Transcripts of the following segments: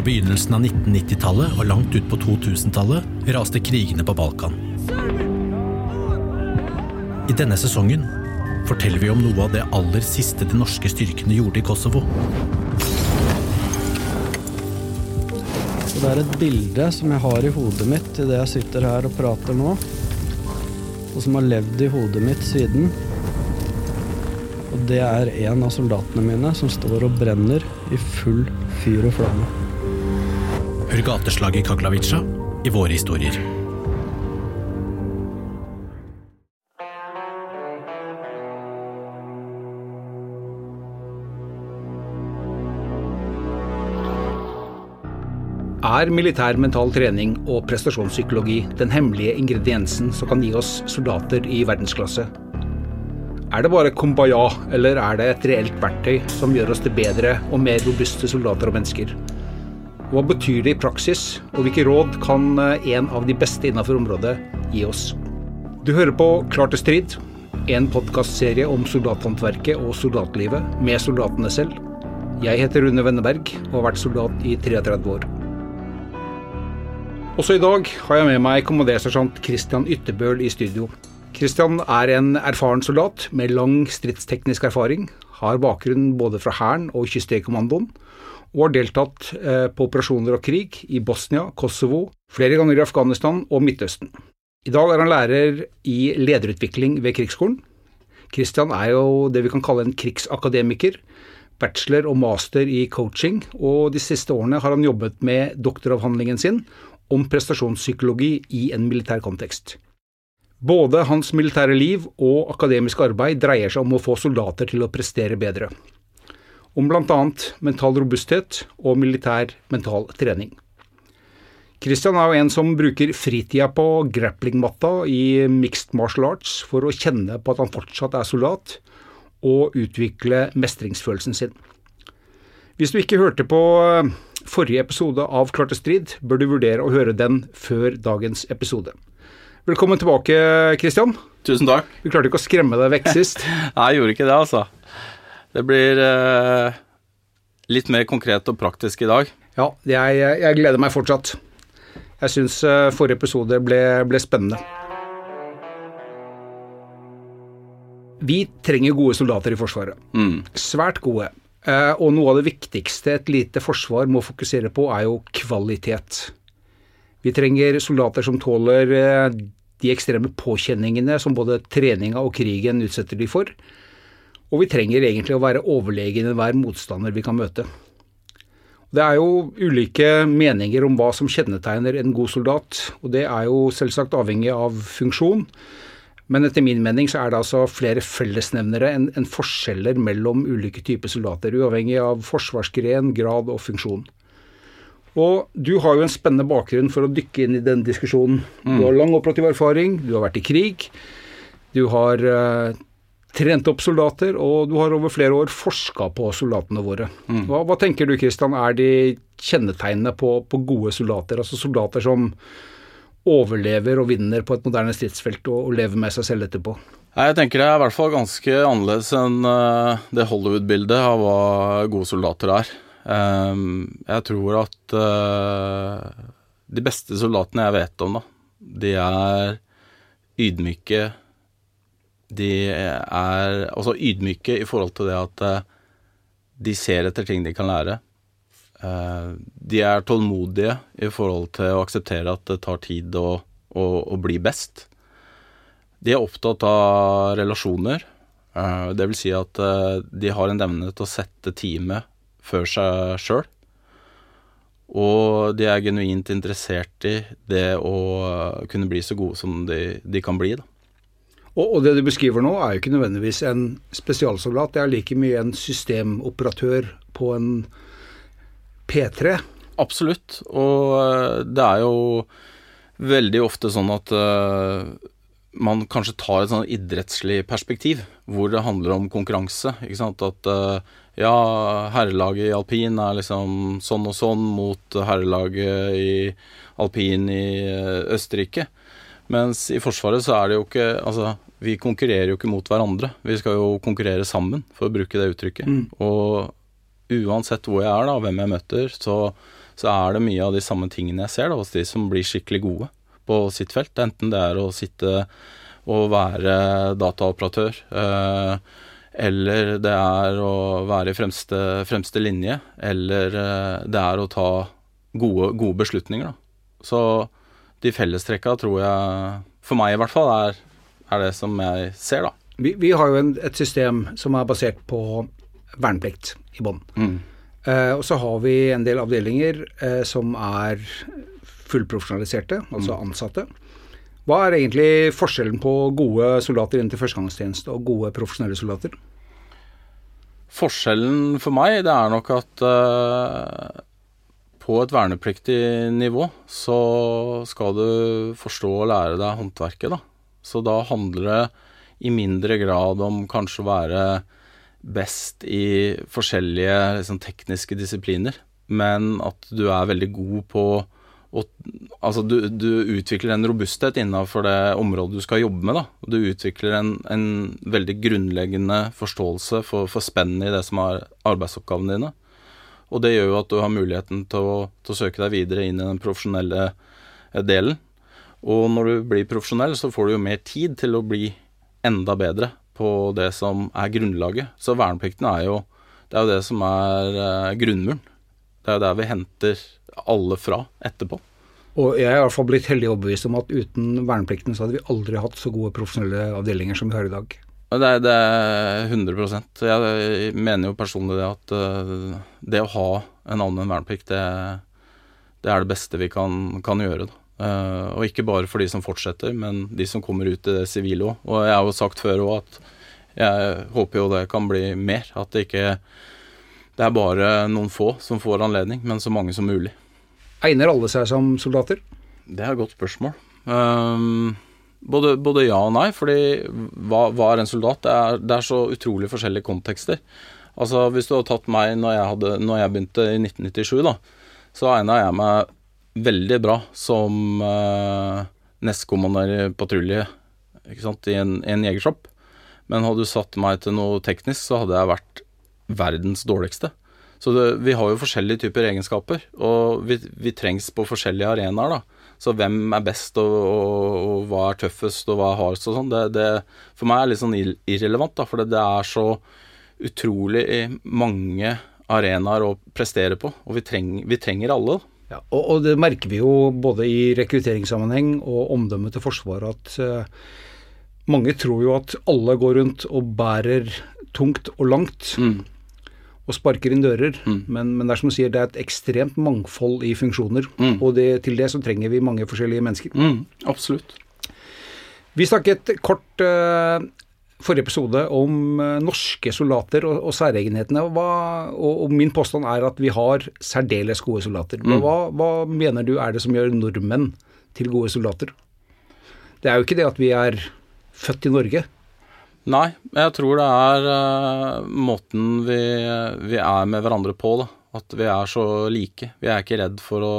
Fra begynnelsen av 1990-tallet og langt ut på 2000-tallet raste krigene på Balkan. I denne sesongen forteller vi om noe av det aller siste de norske styrkene gjorde i Kosovo. Det er et bilde som jeg har i hodet mitt idet jeg sitter her og prater nå, og som har levd i hodet mitt siden. Og det er en av soldatene mine som står og brenner i full fyr og flamme. Hør gateslaget i Kaglavica i våre historier. Er militær mental trening og prestasjonspsykologi den hemmelige ingrediensen som kan gi oss soldater i verdensklasse? Er det bare kumbaya, eller er det et reelt verktøy som gjør oss til bedre og mer robuste soldater og mennesker? Hva betyr det i praksis, og hvilke råd kan eh, en av de beste innenfor området gi oss? Du hører på Klar til strid, en podkastserie om soldathåndverket og soldatlivet med soldatene selv. Jeg heter Rune Wenneberg og har vært soldat i 33 år. Også i dag har jeg med meg kommandersersjant Christian Ytterbøl i studio. Christian er en erfaren soldat med lang stridsteknisk erfaring, har bakgrunn både fra Hæren og Kystjegerkommandoen, og har deltatt eh, på operasjoner og krig i Bosnia, Kosovo, flere ganger i Afghanistan og Midtøsten. I dag er han lærer i lederutvikling ved Krigsskolen. Kristian er jo det vi kan kalle en krigsakademiker, bachelor og master i coaching, og de siste årene har han jobbet med doktoravhandlingen sin om prestasjonspsykologi i en militær kontekst. Både hans militære liv og akademiske arbeid dreier seg om å få soldater til å prestere bedre. Om bl.a. mental robusthet og militær mental trening. Christian er jo en som bruker fritida på grapplingmatta i mixed martial arts for å kjenne på at han fortsatt er soldat, og utvikle mestringsfølelsen sin. Hvis du ikke hørte på forrige episode av Klarte strid, bør du vurdere å høre den før dagens episode. Velkommen tilbake, Christian. Tusen takk. Vi klarte ikke å skremme deg vekk sist. Nei, jeg gjorde ikke det, altså. Det blir eh, litt mer konkret og praktisk i dag. Ja, jeg, jeg gleder meg fortsatt. Jeg syns eh, forrige episode ble, ble spennende. Vi trenger gode soldater i Forsvaret. Mm. Svært gode. Eh, og noe av det viktigste et lite forsvar må fokusere på, er jo kvalitet. Vi trenger soldater som tåler eh, de ekstreme påkjenningene som både treninga og krigen utsetter de for. Og vi trenger egentlig å være overlegen enhver motstander vi kan møte. Det er jo ulike meninger om hva som kjennetegner en god soldat, og det er jo selvsagt avhengig av funksjon. Men etter min mening så er det altså flere fellesnevnere enn en forskjeller mellom ulike typer soldater, uavhengig av forsvarsgren, grad og funksjon. Og du har jo en spennende bakgrunn for å dykke inn i den diskusjonen. Du har lang operativ erfaring, du har vært i krig, du har uh, trent opp soldater, og du har over flere år forska på soldatene våre. Hva, hva, tenker du Kristian er de kjennetegnene på, på gode soldater, altså soldater som overlever og vinner på et moderne stridsfelt og, og lever med seg selv etterpå? Jeg tenker det er i hvert fall ganske annerledes enn uh, det Hollywood-bildet av hva gode soldater er. Um, jeg tror at uh, de beste soldatene jeg vet om, da, de er ydmyke. De er også ydmyke i forhold til det at uh, de ser etter ting de kan lære. Uh, de er tålmodige i forhold til å akseptere at det tar tid å, å, å bli best. De er opptatt av relasjoner. Uh, det vil si at de har en evne til å sette teamet før seg sjøl. Og de er genuint interessert i det å kunne bli så gode som de, de kan bli. Da. Og, og, det du beskriver nå, er jo ikke nødvendigvis en spesialsoldat. Det er like mye en systemoperatør på en P3. Absolutt. Og det er jo veldig ofte sånn at uh, man kanskje tar et sånn idrettslig perspektiv, hvor det handler om konkurranse. ikke sant, At uh, ja, herrelaget i alpin er liksom sånn og sånn mot herrelaget i alpin i Østerrike. Mens i Forsvaret så er det jo ikke Altså, vi konkurrerer jo ikke mot hverandre. Vi skal jo konkurrere sammen, for å bruke det uttrykket. Mm. Og uansett hvor jeg er, da, hvem jeg møter, så så er det mye av de samme tingene jeg ser da, hos de som blir skikkelig gode på sitt felt. Enten det er å sitte og være dataoperatør, eh, eller det er å være i fremste, fremste linje, eller eh, det er å ta gode, gode beslutninger. Da. Så de fellestrekka tror jeg, for meg i hvert fall, er, er det som jeg ser, da. Vi, vi har jo en, et system som er basert på verneplikt i bånn. Mm. Eh, og så har vi en del avdelinger eh, som er fullprofesjonaliserte, altså Mm. ansatte. Hva er egentlig forskjellen på gode soldater inn til førstegangstjeneste og gode profesjonelle soldater? Forskjellen for meg, det er nok at eh, på et vernepliktig nivå så skal du forstå og lære deg håndverket, da. Så da handler det i mindre grad om kanskje å være best i forskjellige liksom, tekniske disipliner, men at du er veldig god på å Altså, du, du utvikler en robusthet innenfor det området du skal jobbe med, da. Du utvikler en, en veldig grunnleggende forståelse for, for spennet i det som er arbeidsoppgavene dine. Og det gjør jo at du har muligheten til å, til å søke deg videre inn i den profesjonelle eh, delen. Og når du blir profesjonell, så får du jo mer tid til å bli enda bedre på det som er grunnlaget. Så verneplikten er jo det, er jo det som er eh, grunnmuren. Det er jo der vi henter alle fra etterpå. Og jeg er i hvert fall blitt heldig overbevist om at uten verneplikten så hadde vi aldri hatt så gode profesjonelle avdelinger som vi har i dag. Det er, det er 100% Jeg mener jo personlig det at uh, det å ha en allmenn verneplikt, det, det, er det beste vi kan, kan gjøre. Da. og ikke bare for de som fortsetter, men de som kommer ut i det sivile òg. Og jeg har jo sagt før òg at jeg håper jo det kan bli mer. At det ikke det er bare noen få som får anledning, men så mange som mulig. Egner alle seg som soldater? Det er et godt spørsmål. Um, både, både, ja og nei, fordi hva, hva er en soldat? Det er, det er, så utrolig forskjellige kontekster. Altså Hvis du hadde tatt meg når jeg, hadde, når jeg begynte i 1997, da, så egna jeg meg veldig bra som eh, i patrulje ikke sant, i en, en jegertropp. Men hadde du satt meg til noe teknisk, så hadde jeg vært verdens dårligste. Så det, vi har jo forskjellige typer egenskaper, og vi, vi trengs på forskjellige arenaer, da. Så hvem er best, og, og, og, hva er tøffest, og hva er hardest og sånn, det, det, for meg er litt sånn irrelevant, da. For det, det er så utrolig mange arenaer å prestere på, og vi, treng, vi trenger alle. Ja, og, og, det merker vi jo både i rekrutteringssammenheng og omdømmet til Forsvaret at uh, mange tror jo at alle går rundt og bærer tungt og langt. Mm. Og sparker inn dører, Mm. men, men, det er som du sier, det er et ekstremt mangfold i funksjoner. Mm. Og det, til det så trenger vi mange forskjellige mennesker. Mm, absolutt. Vi snakket kort uh, forrige episode om uh, norske soldater og, og særegenhetene. Og, og, og, min påstand er at vi har særdeles gode soldater. Mm. Hva, hva mener du er det som gjør nordmenn til gode soldater? Det er jo ikke det at vi er født i Norge. Nei, jeg tror det er uh, måten vi, vi, er med hverandre på, da. At vi er så like. Vi er ikke redd for å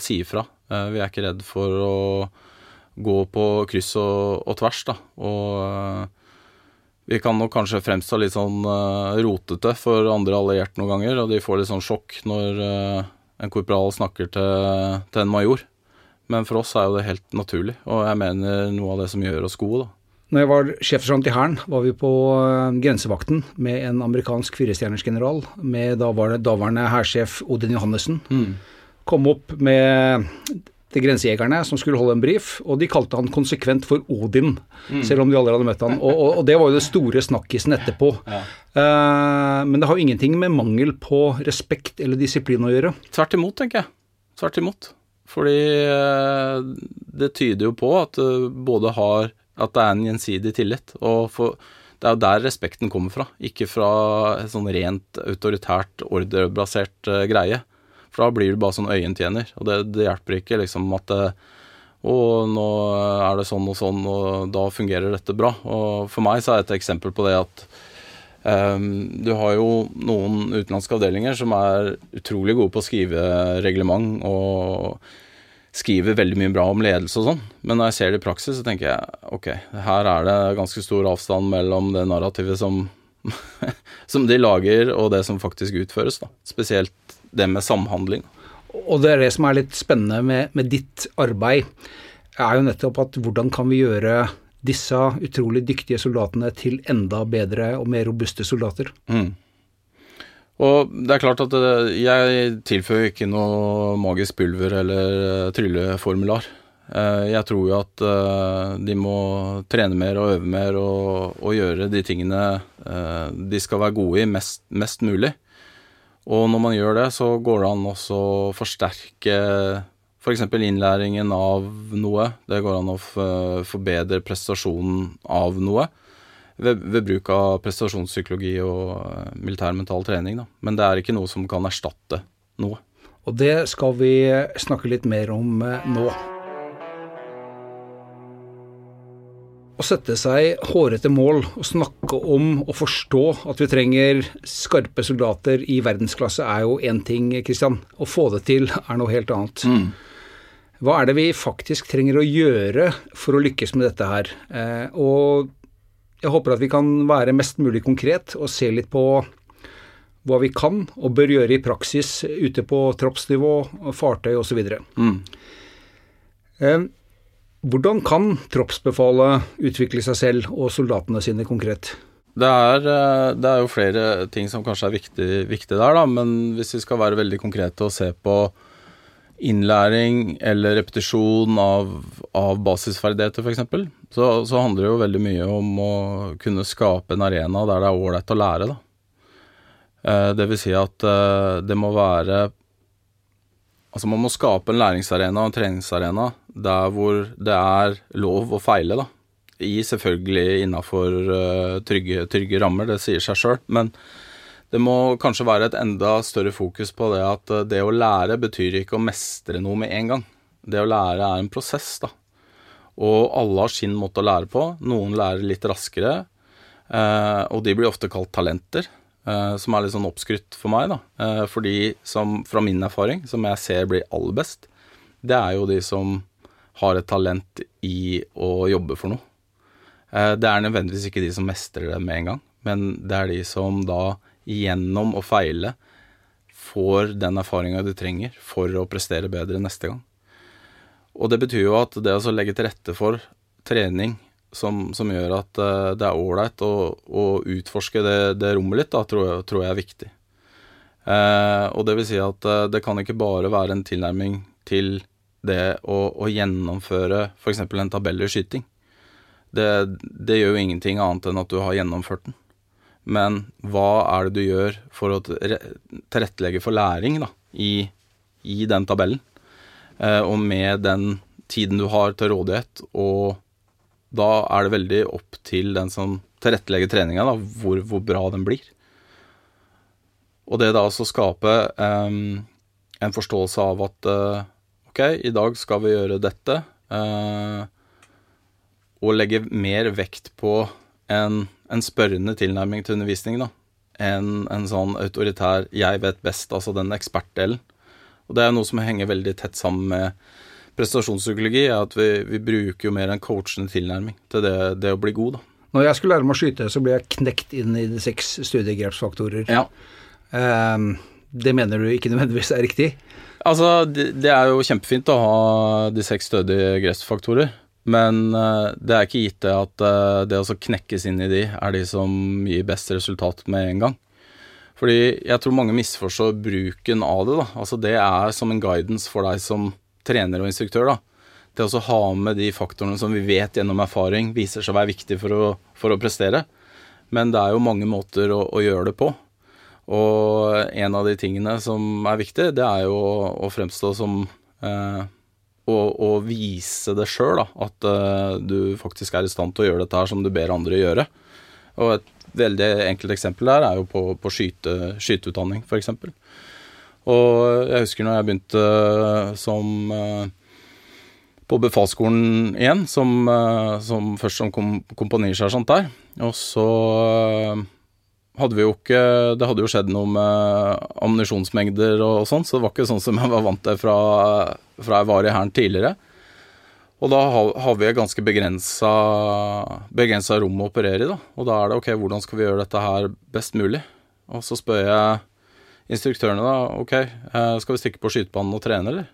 si ifra. Uh, vi er ikke redd for å gå på kryss og, og tvers, da. Og uh, vi kan nok kanskje fremstå litt sånn rotete for andre allierte noen ganger, og de får litt sånn sjokk når en korporal snakker til, til en major. Men for oss er jo det helt naturlig, og jeg mener noe av det som gjør oss gode, da. Når jeg var sjefsergeant i Hæren, var vi på uh, grensevakten med en amerikansk firestjerners general, med daværende hærsjef Odin Johannessen. Mm. Kom opp med til grensejegerne som skulle holde en brief, og de kalte han konsekvent for Odin, mm. selv om de allerede hadde møtt han. Og, og, og det var jo det store snakkisen etterpå. Ja. Uh, men det har jo ingenting med mangel på respekt eller disiplin å gjøre. Tvert imot, tenker jeg. Tvert imot. Fordi uh, det tyder jo på at du både har at det er en gjensidig tillit. Og for, det er jo der respekten kommer fra, ikke fra en sånn rent autoritært, ordrebasert uh, greie. For da blir du bare sånn øyentjener, og det, det hjelper ikke liksom at det, å, nå er det sånn og sånn, og da fungerer dette bra. Og for meg så er et eksempel på det at um, du har jo noen utenlandske avdelinger som er utrolig gode på å skrive reglement og skriver veldig mye bra om ledelse og sånn, men når jeg ser det i praksis, så tenker jeg ok, her er det ganske stor avstand mellom det narrativet som, som de lager, og det som faktisk utføres. da. Spesielt det med samhandling. Og det er det som er litt spennende med, med ditt arbeid, er jo nettopp at hvordan kan vi gjøre disse utrolig dyktige soldatene til enda bedre og mer robuste soldater? Mm. Og det er klart at eh, jeg tilføyer ikke noe magisk pulver eller eh, trylleformular. Eh, jeg tror jo at de må trene mer og øve mer og, og gjøre de tingene de skal være gode i, mest, mest, mulig. Og når man gjør det, så går det an også å forsterke f.eks. For innlæringen av noe. Det går an å forbedre prestasjonen av noe ved, ved, bruk av prestasjonspsykologi og uh, militær mental trening. Da. Men det er ikke noe som kan erstatte noe. Og det skal vi snakke litt mer om uh, nå. Å sette seg hårete mål og snakke om og forstå at vi trenger skarpe soldater i verdensklasse er jo én ting, Kristian. Å få det til er noe helt annet. Mm. Hva er det vi faktisk trenger å gjøre for å lykkes med dette her? Eh, og jeg håper at vi kan være mest mulig konkret og se litt på hva vi kan og bør gjøre i praksis ute på troppsnivå, fartøy osv. Mm. Eh, hvordan kan troppsbefalet utvikle seg selv og soldatene sine konkret? Det er, eh, det er jo flere ting som kanskje er viktig, viktig der, da, men hvis vi skal være veldig konkrete og se på innlæring eller repetisjon av, av basisferdigheter, f.eks., så, så handler det jo veldig mye om å kunne skape en arena der det er ålreit å lære, da. Eh, det vil si at eh, det må være Altså man må skape en læringsarena og en treningsarena der hvor det er lov å feile, da. I selvfølgelig innafor uh, trygge, trygge, rammer, det sier seg sjøl. Men det må kanskje være et enda større fokus på det at eh, det å lære betyr ikke å mestre noe med en gang. Det å lære er en prosess, da. Og alle har sin måte å lære på. Noen lærer litt raskere, eh, og de blir ofte kalt talenter. Eh, som er litt sånn oppskrytt for meg, da. Eh, fordi som fra min erfaring, som jeg ser blir aller best, det er jo de som har et talent i å jobbe for noe. Det er nødvendigvis ikke de som mestrer det med en gang, men det er de som da gjennom å feile får den erfaringa du trenger for å prestere bedre neste gang. Og det betyr jo at det å legge til rette for trening som, som gjør at uh, det er ålreit å, å, utforske det, det, rommet litt, da, tror jeg, tror jeg er viktig. Eh, og det vil si at uh, det kan ikke bare være en tilnærming til det å, å gjennomføre f.eks. en tabell i skyting. Det, det gjør jo ingenting annet enn at du har gjennomført den men hva er det du gjør for å tilrettelegge for læring da, i, i den tabellen? Eh, og med den tiden du har til rådighet, og da er det veldig opp til den som tilrettelegger treninga, hvor, hvor, bra den blir. Og det da også skape eh, en forståelse av at eh, ok, i dag skal vi gjøre dette, eh, og legge mer vekt på en en spørrende tilnærming til undervisning da, enn en sånn autoritær 'jeg vet best', altså den ekspertdelen. Og det er noe som henger veldig tett sammen med prestasjonspsykologi, er at vi, vi bruker jo mer en coachende tilnærming til det, det, å bli god, da. Når jeg skulle lære meg å skyte, så ble jeg knekt inn i de seks studiegrepsfaktorer. Ja. Um, det mener du ikke nødvendigvis er riktig? Altså, det, det er jo kjempefint å ha de seks stødige gressfaktorer, Men uh, det er ikke gitt det at uh, det å knekkes inn i de, er de som gir best resultat med en gang. Fordi jeg tror mange misforstår bruken av det. da. Altså Det er som en guidance for deg som trener og instruktør. da. Det å ha med de faktorene som vi vet gjennom erfaring viser seg å være viktig for å, for å prestere. Men det er jo mange måter å, å, gjøre det på. Og en av de tingene som er viktig, det er jo å, å fremstå som eh, å, vise det sjøl, at eh, du faktisk er i stand til å gjøre dette her som du ber andre gjøre. Og et veldig enkelt eksempel der er jo på, på skyte, skyteutdanning, f.eks. Og jeg husker når jeg begynte uh, som uh, på befalsskolen igjen, som, som først som kom, kompanisersjant der. Og så hadde vi jo ikke Det hadde jo skjedd noe med ammunisjonsmengder og, og sånn, så det var ikke sånn som jeg var vant til fra, fra jeg var i Hæren tidligere. Og da har, vi et ganske begrensa, rom å operere i, da. Og da er det ok, hvordan skal vi gjøre dette her best mulig? Og så spør jeg instruktørene, da. Ok, eh, skal vi stikke på skytebanen og trene, eller?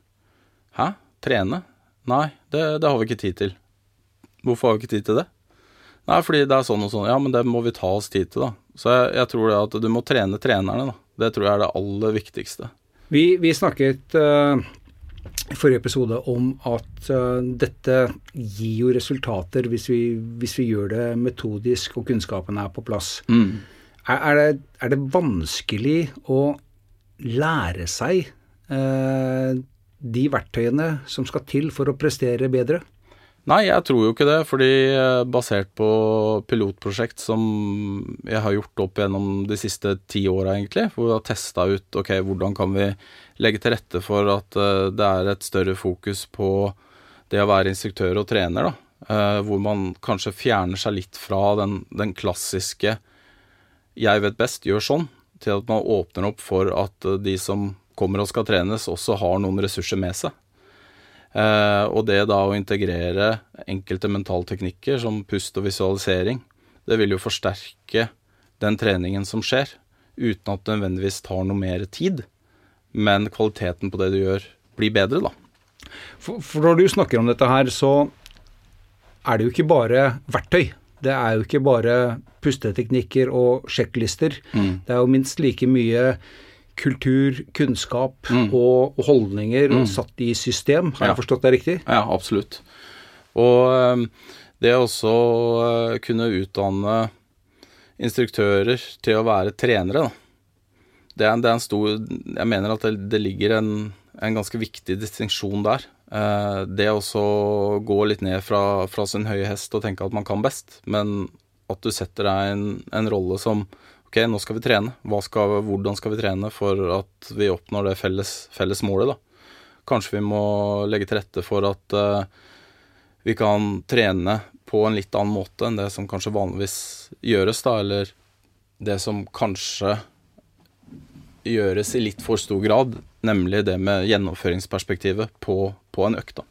Hæ? Trene? Nei, det, det har vi ikke tid til. Hvorfor har vi ikke tid til det? Nei, fordi det er sånn og sånn. Ja, men det må vi ta oss tid til, da. Så jeg, jeg tror det at du må trene trenerne, da. Det tror jeg er det aller viktigste. Vi, vi snakket uh, forrige episode om at uh, dette gir jo resultater hvis vi, hvis vi, gjør det metodisk og kunnskapen er på plass. Mm. Er, er, det, er, det, vanskelig å lære seg uh, de verktøyene som skal til for å prestere bedre? Nei, jeg tror jo ikke det, fordi basert på pilotprosjekt som jeg har gjort opp gjennom de siste ti åra, egentlig, hvor vi har testa ut ok, hvordan kan vi legge til rette for at uh, det er et større fokus på det å være instruktør og trener, da. Uh, hvor man kanskje fjerner seg litt fra den, den, klassiske 'jeg vet best, gjør sånn', til at man åpner opp for at de som kommer og skal trenes, også har noen ressurser med seg. Uh, og det da å integrere enkelte mentalteknikker som pust og visualisering, det vil jo forsterke den treningen som skjer, uten at det nødvendigvis tar noe mer tid. Men kvaliteten på det du gjør, blir bedre, da. For, for når du snakker om dette her, så er det jo ikke bare verktøy. Det er jo ikke bare pusteteknikker og sjekklister. Mm. Det er jo minst like mye kultur, kunnskap mm. og, holdninger mm. satt i system. Har ja. jeg forstått det riktig? Ja, absolutt. Og um, det også uh, kunne utdanne instruktører til å være trenere, da. Det er, det er en stor Jeg mener at det, det ligger en, en, ganske viktig distinksjon der. Uh, det å gå litt ned fra, fra, sin høye hest og tenke at man kan best, men at du setter deg en, en rolle som ok, nå skal vi trene. Skal, hvordan skal vi trene for at vi oppnår det felles, felles, målet, da. Kanskje vi må legge til rette for at uh, vi kan trene på en litt annen måte enn det som kanskje vanligvis gjøres, da, eller det som kanskje gjøres i litt for stor grad, nemlig det med gjennomføringsperspektivet på, på en økt. da.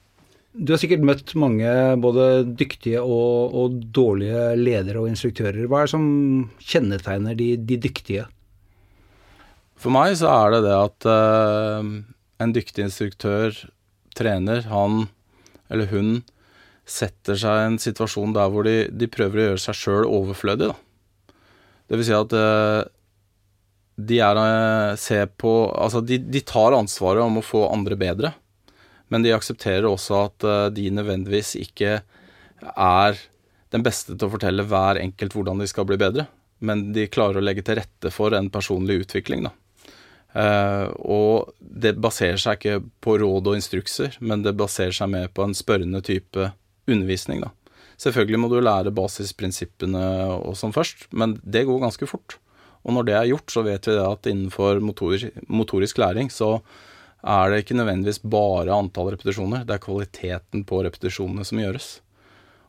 Du har sikkert møtt mange både dyktige og, og, dårlige ledere og instruktører. Hva er det som kjennetegner de, de dyktige? For meg så er det det at uh, en dyktig instruktør, trener, han eller hun setter seg i en situasjon der hvor de, de prøver å gjøre seg sjøl overflødig. Da. Det vil si at uh, de er uh, på Altså, de, de tar ansvaret om å få andre bedre. Men de aksepterer også at eh, de nødvendigvis ikke er den beste til å fortelle hver enkelt hvordan de skal bli bedre. Men de klarer å legge til rette for en personlig utvikling, da. Uh, og det baserer seg ikke på råd og instrukser, men det baserer seg mer på en spørrende type undervisning, da. Selvfølgelig må du lære basisprinsippene og sånn først, men det går ganske fort. Og når det er gjort, så vet vi at innenfor motor, motorisk læring så er det ikke nødvendigvis bare antall repetisjoner, det er kvaliteten på repetisjonene som gjøres.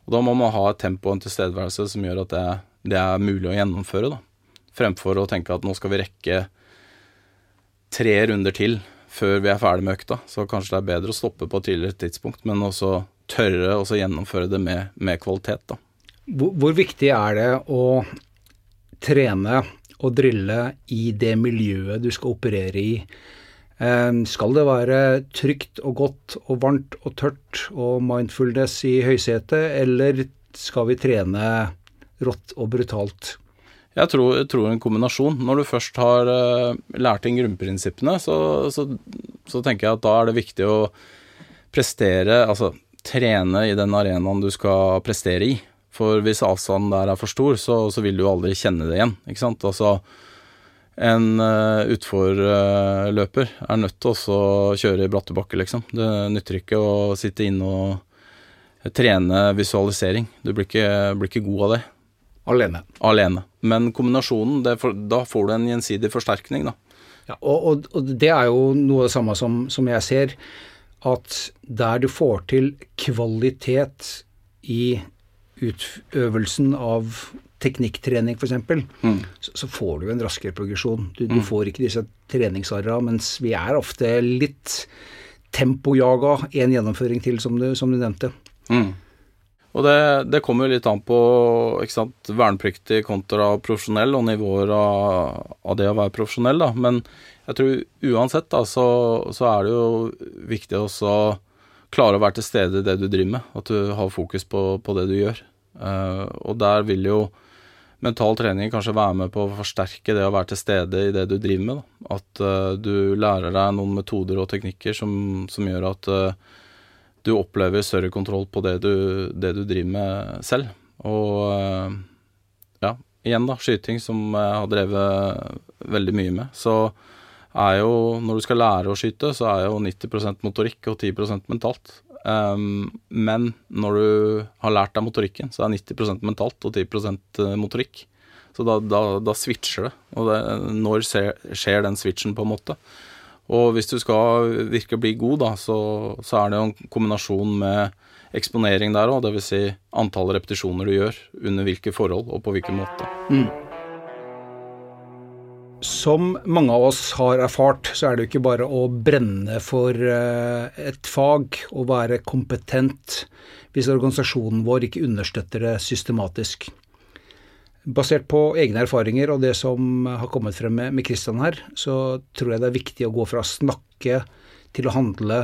Og Da må man ha et tempo og en tilstedeværelse som gjør at det, det er mulig å gjennomføre. da. Fremfor å tenke at nå skal vi rekke tre runder til før vi er ferdig med økta. Så kanskje det er bedre å stoppe på et tidligere tidspunkt, men også tørre å gjennomføre det med, med kvalitet. da. Hvor, hvor viktig er det å trene og drille i det miljøet du skal operere i? Ehm, skal det være trygt og godt og varmt og tørt og mindfulness i høysetet, eller skal vi trene rått og brutalt? Jeg tror, jeg tror en kombinasjon. Når du først har uh, lært inn grunnprinsippene, så, så, så, tenker jeg at da er det viktig å prestere, altså trene i den arenaen du skal prestere i. For hvis avstanden der er for stor, så, så vil du aldri kjenne det igjen. ikke sant? Altså en uh, utforløper er nødt til å kjøre i bratte bakker, liksom. Det nytter ikke å sitte inne og trene visualisering. Du blir ikke, blir ikke god av det. Alene. Alene. Men kombinasjonen, for, da får du en gjensidig forsterkning, da. Ja, og, og, og, det er jo noe av det samme som, som jeg ser, at der du får til kvalitet i utøvelsen av teknikktrening f.eks., mm. så, så får du en raskere progresjon. Du, du mm. får ikke disse treningsarra, mens vi er ofte litt tempojaga en gjennomføring til, som du, som du nevnte. Mm. Og det, det kommer jo litt an på sant, vernepliktig kontra profesjonell, og nivåer av, av, det å være profesjonell, da. Men jeg tror uansett, da, så, så er det jo viktig også å klare å være til stede i det du driver med. At du har fokus på, på det du gjør. Uh, og der vil jo mental trening kanskje være med på å forsterke det å være til stede i det du driver med. Da. At uh, du lærer deg noen metoder og teknikker som, som gjør at uh, du opplever større kontroll på det du, det du driver med selv. Og uh, ja, igjen da, skyting som jeg har drevet veldig mye med. Så er jo, når du skal lære å skyte, så er jo 90% motorikk og 10% mentalt. Um, men når du har lært deg motorikken, så er 90% mentalt og 10 eh, motorikk. Så da, da, da switcher det. Og det, når skjer den switchen, på en måte? Og hvis du skal virke å bli god, da, så, så er det jo en kombinasjon med eksponering der òg, dvs. Si antall repetisjoner du gjør, under hvilke forhold og på hvilken måte. Mm. Som mange av oss har erfart, så er det jo ikke bare å brenne for eh, et fag og være kompetent hvis organisasjonen vår ikke understøtter det systematisk. Basert på egne erfaringer og det som har kommet frem med, Kristian her, så tror jeg det er viktig å gå fra å snakke til å handle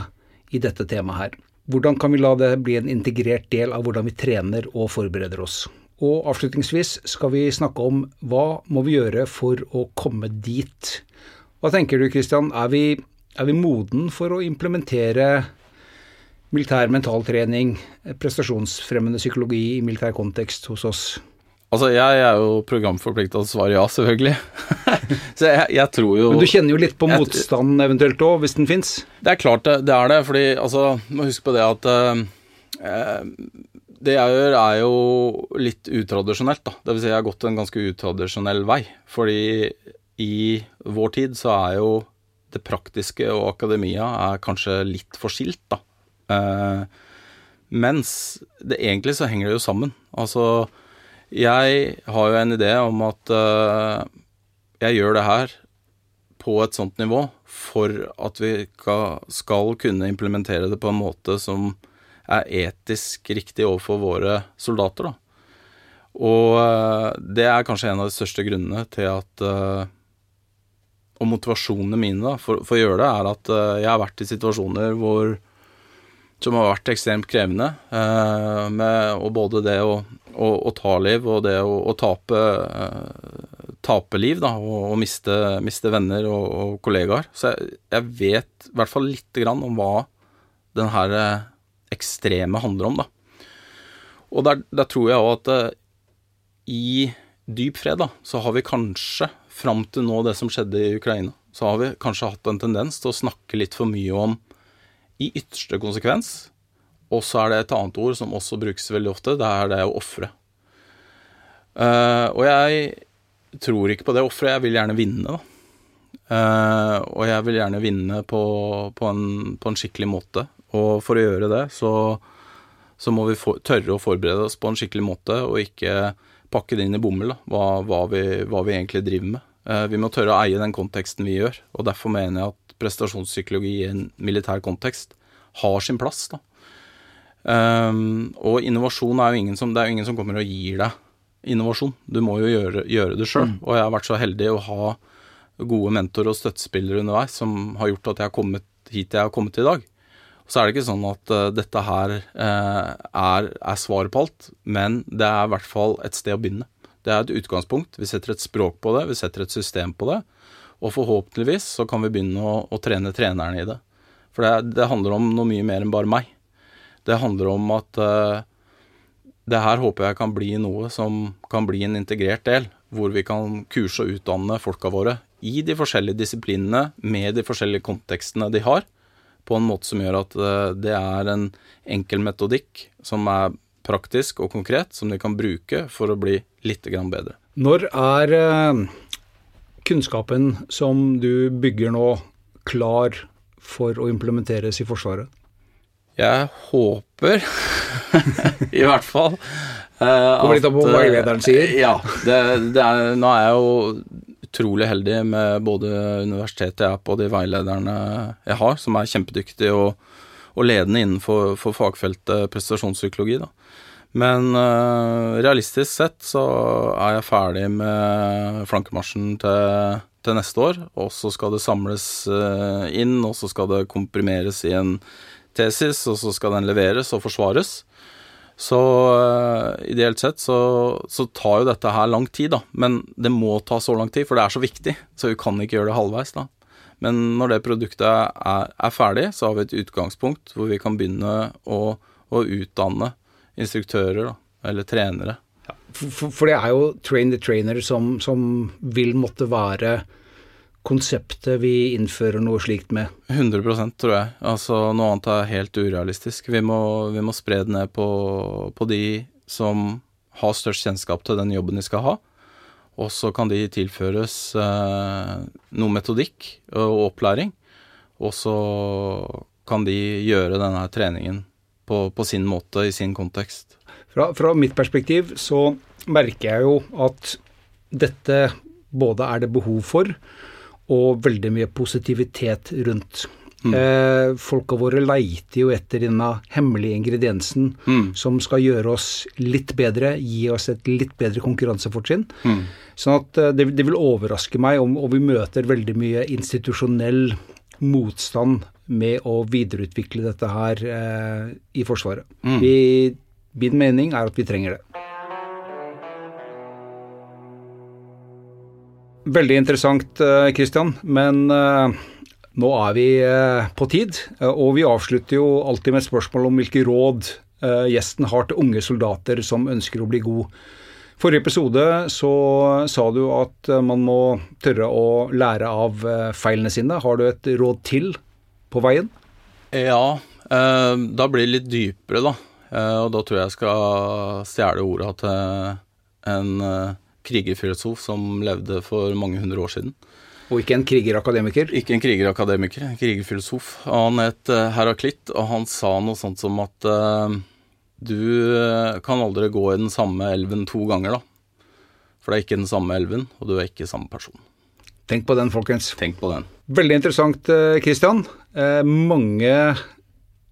i dette temaet her. Hvordan kan vi la det bli en integrert del av hvordan vi trener og forbereder oss? Og avslutningsvis skal vi snakke om hva må vi gjøre for å komme dit? Hva tenker du Christian, er vi, er vi moden for å implementere militær mentaltrening, prestasjonsfremmende psykologi i militær kontekst hos oss? Altså, jeg er jo programforplikta til å svare ja, selvfølgelig. så jeg, jeg, tror jo Men du kjenner jo litt på motstanden eventuelt òg, hvis den fins? Det er klart det, det, er det. Fordi, altså, må huske på det at uh, Det jeg gjør, er jo litt utradisjonelt, da. Det vil si, jeg har gått en ganske utradisjonell vei. Fordi i vår tid så er jo det praktiske og akademia er kanskje litt for skilt, da. Eh, mens det egentlig så henger det jo sammen. Altså jeg har jo en idé om at eh, jeg gjør det her på et sånt nivå for at vi skal kunne implementere det på en måte som er etisk riktig overfor våre soldater. Da. Og uh, det er kanskje en av de største grunnene til at uh, Og motivasjonene mine da, for, for, å gjøre det, er at jeg har vært i situasjoner hvor som har vært ekstremt krevende. med, og både det å å, å, ta liv og det å, å tape, eh, tape liv, da, og, og miste, miste, venner og, og kollegaer. Så jeg, jeg, vet i hvert fall lite grann om hva den her eh, ekstreme handler om, da. Og der, der tror jeg òg at uh, i dyp fred, da, så har vi kanskje, fram til nå det som skjedde i Ukraina, så har vi kanskje hatt en tendens til å snakke litt for mye om i ytterste konsekvens og så er det et annet ord som også brukes veldig ofte. Det er det å ofre. Uh, og jeg tror ikke på det offeret. Jeg vil gjerne vinne, da. Uh, og jeg vil gjerne vinne på, på, en, på, en, skikkelig måte. Og for å gjøre det, så, så må vi for, tørre å forberede oss på en skikkelig måte, og ikke pakke det inn i bomull, hva, hva, vi, hva, vi, egentlig driver med. Uh, vi må tørre å eie den konteksten vi gjør, og derfor mener jeg at prestasjonspsykologi i en militær kontekst har sin plass. da. Um, og innovasjon er jo ingen som, det er jo ingen som kommer og gir deg innovasjon. Du må jo gjøre, gjøre det sjøl. Mm. Og jeg har vært så heldig å ha gode mentorer og støttespillere underveis som har gjort at jeg har kommet hit jeg har kommet i dag. Så er det ikke sånn at uh, dette her uh, er, er svaret på alt, men det er i hvert fall et sted å begynne. Det er et utgangspunkt. Vi setter et språk på det, vi setter et system på det. Og forhåpentligvis så kan vi begynne å, å trene trenerne i det. For det, det handler om noe mye mer enn bare meg. Det handler om at uh, det her håper jeg kan bli noe som kan bli en integrert del, hvor vi kan kurse og utdanne folka våre i de forskjellige disiplinene med de forskjellige kontekstene de har, på en måte som gjør at uh, det er en enkel metodikk som er praktisk og konkret, som de kan bruke for å bli litt bedre. Når er uh, kunnskapen som du bygger nå, klar for å implementeres i Forsvaret? Jeg håper, i hvert fall uh, Kommer litt an på hva veilederen sier? Ja. Det, det er, nå er jeg jo utrolig heldig med både universitetet jeg er på, og de veilederne jeg har, som er kjempedyktige og, og ledende innenfor fagfeltet prestasjonspsykologi. Da. Men uh, realistisk sett så er jeg ferdig med flankemarsjen til, til neste år. Og så skal det samles uh, inn, og så skal det komprimeres i en tesis, og så skal den leveres og forsvares. Så uh, ideelt sett så, så, tar jo dette her lang tid, da. Men det må ta så lang tid, for det er så viktig. Så vi kan ikke gjøre det halvveis, da. Men når det produktet er, er ferdig, så har vi et utgangspunkt hvor vi kan begynne å, å utdanne instruktører da, eller trenere. Ja, for, for, det er jo train the trainer som, som, vil måtte være konseptet vi innfører noe slikt med? 100% tror jeg. Altså Noe annet er helt urealistisk. Vi må, vi må spre det ned på, på de som har størst kjennskap til den jobben de skal ha. Og så kan de tilføres eh, noe metodikk og opplæring. Og så kan de gjøre denne treningen på, på sin måte, i sin kontekst. Fra, fra, mitt perspektiv så merker jeg jo at dette både er det behov for, og veldig mye positivitet rundt. Mm. Eh, folka våre leiter jo etter denne hemmelige ingrediensen mm. som skal gjøre oss litt bedre, gi oss et litt bedre konkurransefortrinn. Mm. Sånn at eh, det, det, vil overraske meg om, og vi møter veldig mye institusjonell motstand med å videreutvikle dette her eh, i Forsvaret. Mm. Vi, min mening er at vi trenger det. Veldig interessant, Kristian, men eh, nå er vi eh, på tid. Eh, og vi avslutter jo alltid med spørsmål om hvilke råd eh, gjesten har til unge soldater som ønsker å bli god. Forrige episode så sa du at man må tørre å lære av feilene sine. Har du et råd til på veien? Ja, eh, da blir det litt dypere, da. Eh, og da tror jeg jeg skal stjele orda til en eh, krigerfilosof som levde for mange hundre år siden. Og ikke en krigerakademiker? Ikke en krigerakademiker, en krigerfilosof. Han het Heraklitt, og han sa noe sånt som at uh, du kan aldri gå i den samme elven to ganger, da. For det er ikke den samme elven, og du er ikke samme person. Tenk på den, folkens. Tenk på den. Veldig interessant, Kristian. Eh, mange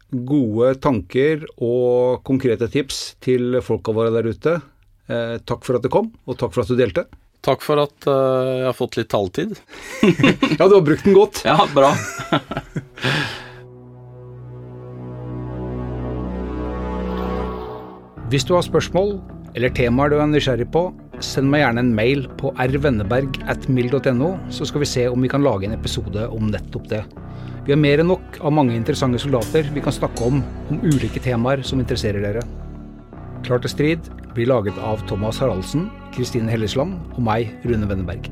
gode tanker og konkrete tips til folka våre der ute. Eh, takk for at du kom, og takk for at du delte. Takk for at uh, jeg har fått litt taletid. ja, du har brukt den godt. Ja, bra. Hvis du har spørsmål eller temaer du er nysgjerrig på, send meg gjerne en mail på rvenneberg.mil.no, så skal vi se om vi kan lage en episode om nettopp det. Vi har mer enn nok av mange interessante soldater vi kan snakke om, om ulike temaer som interesserer dere. Klar til strid blir laget av Thomas Haraldsen, Kristine Hellesland og meg, Rune Wenneberg.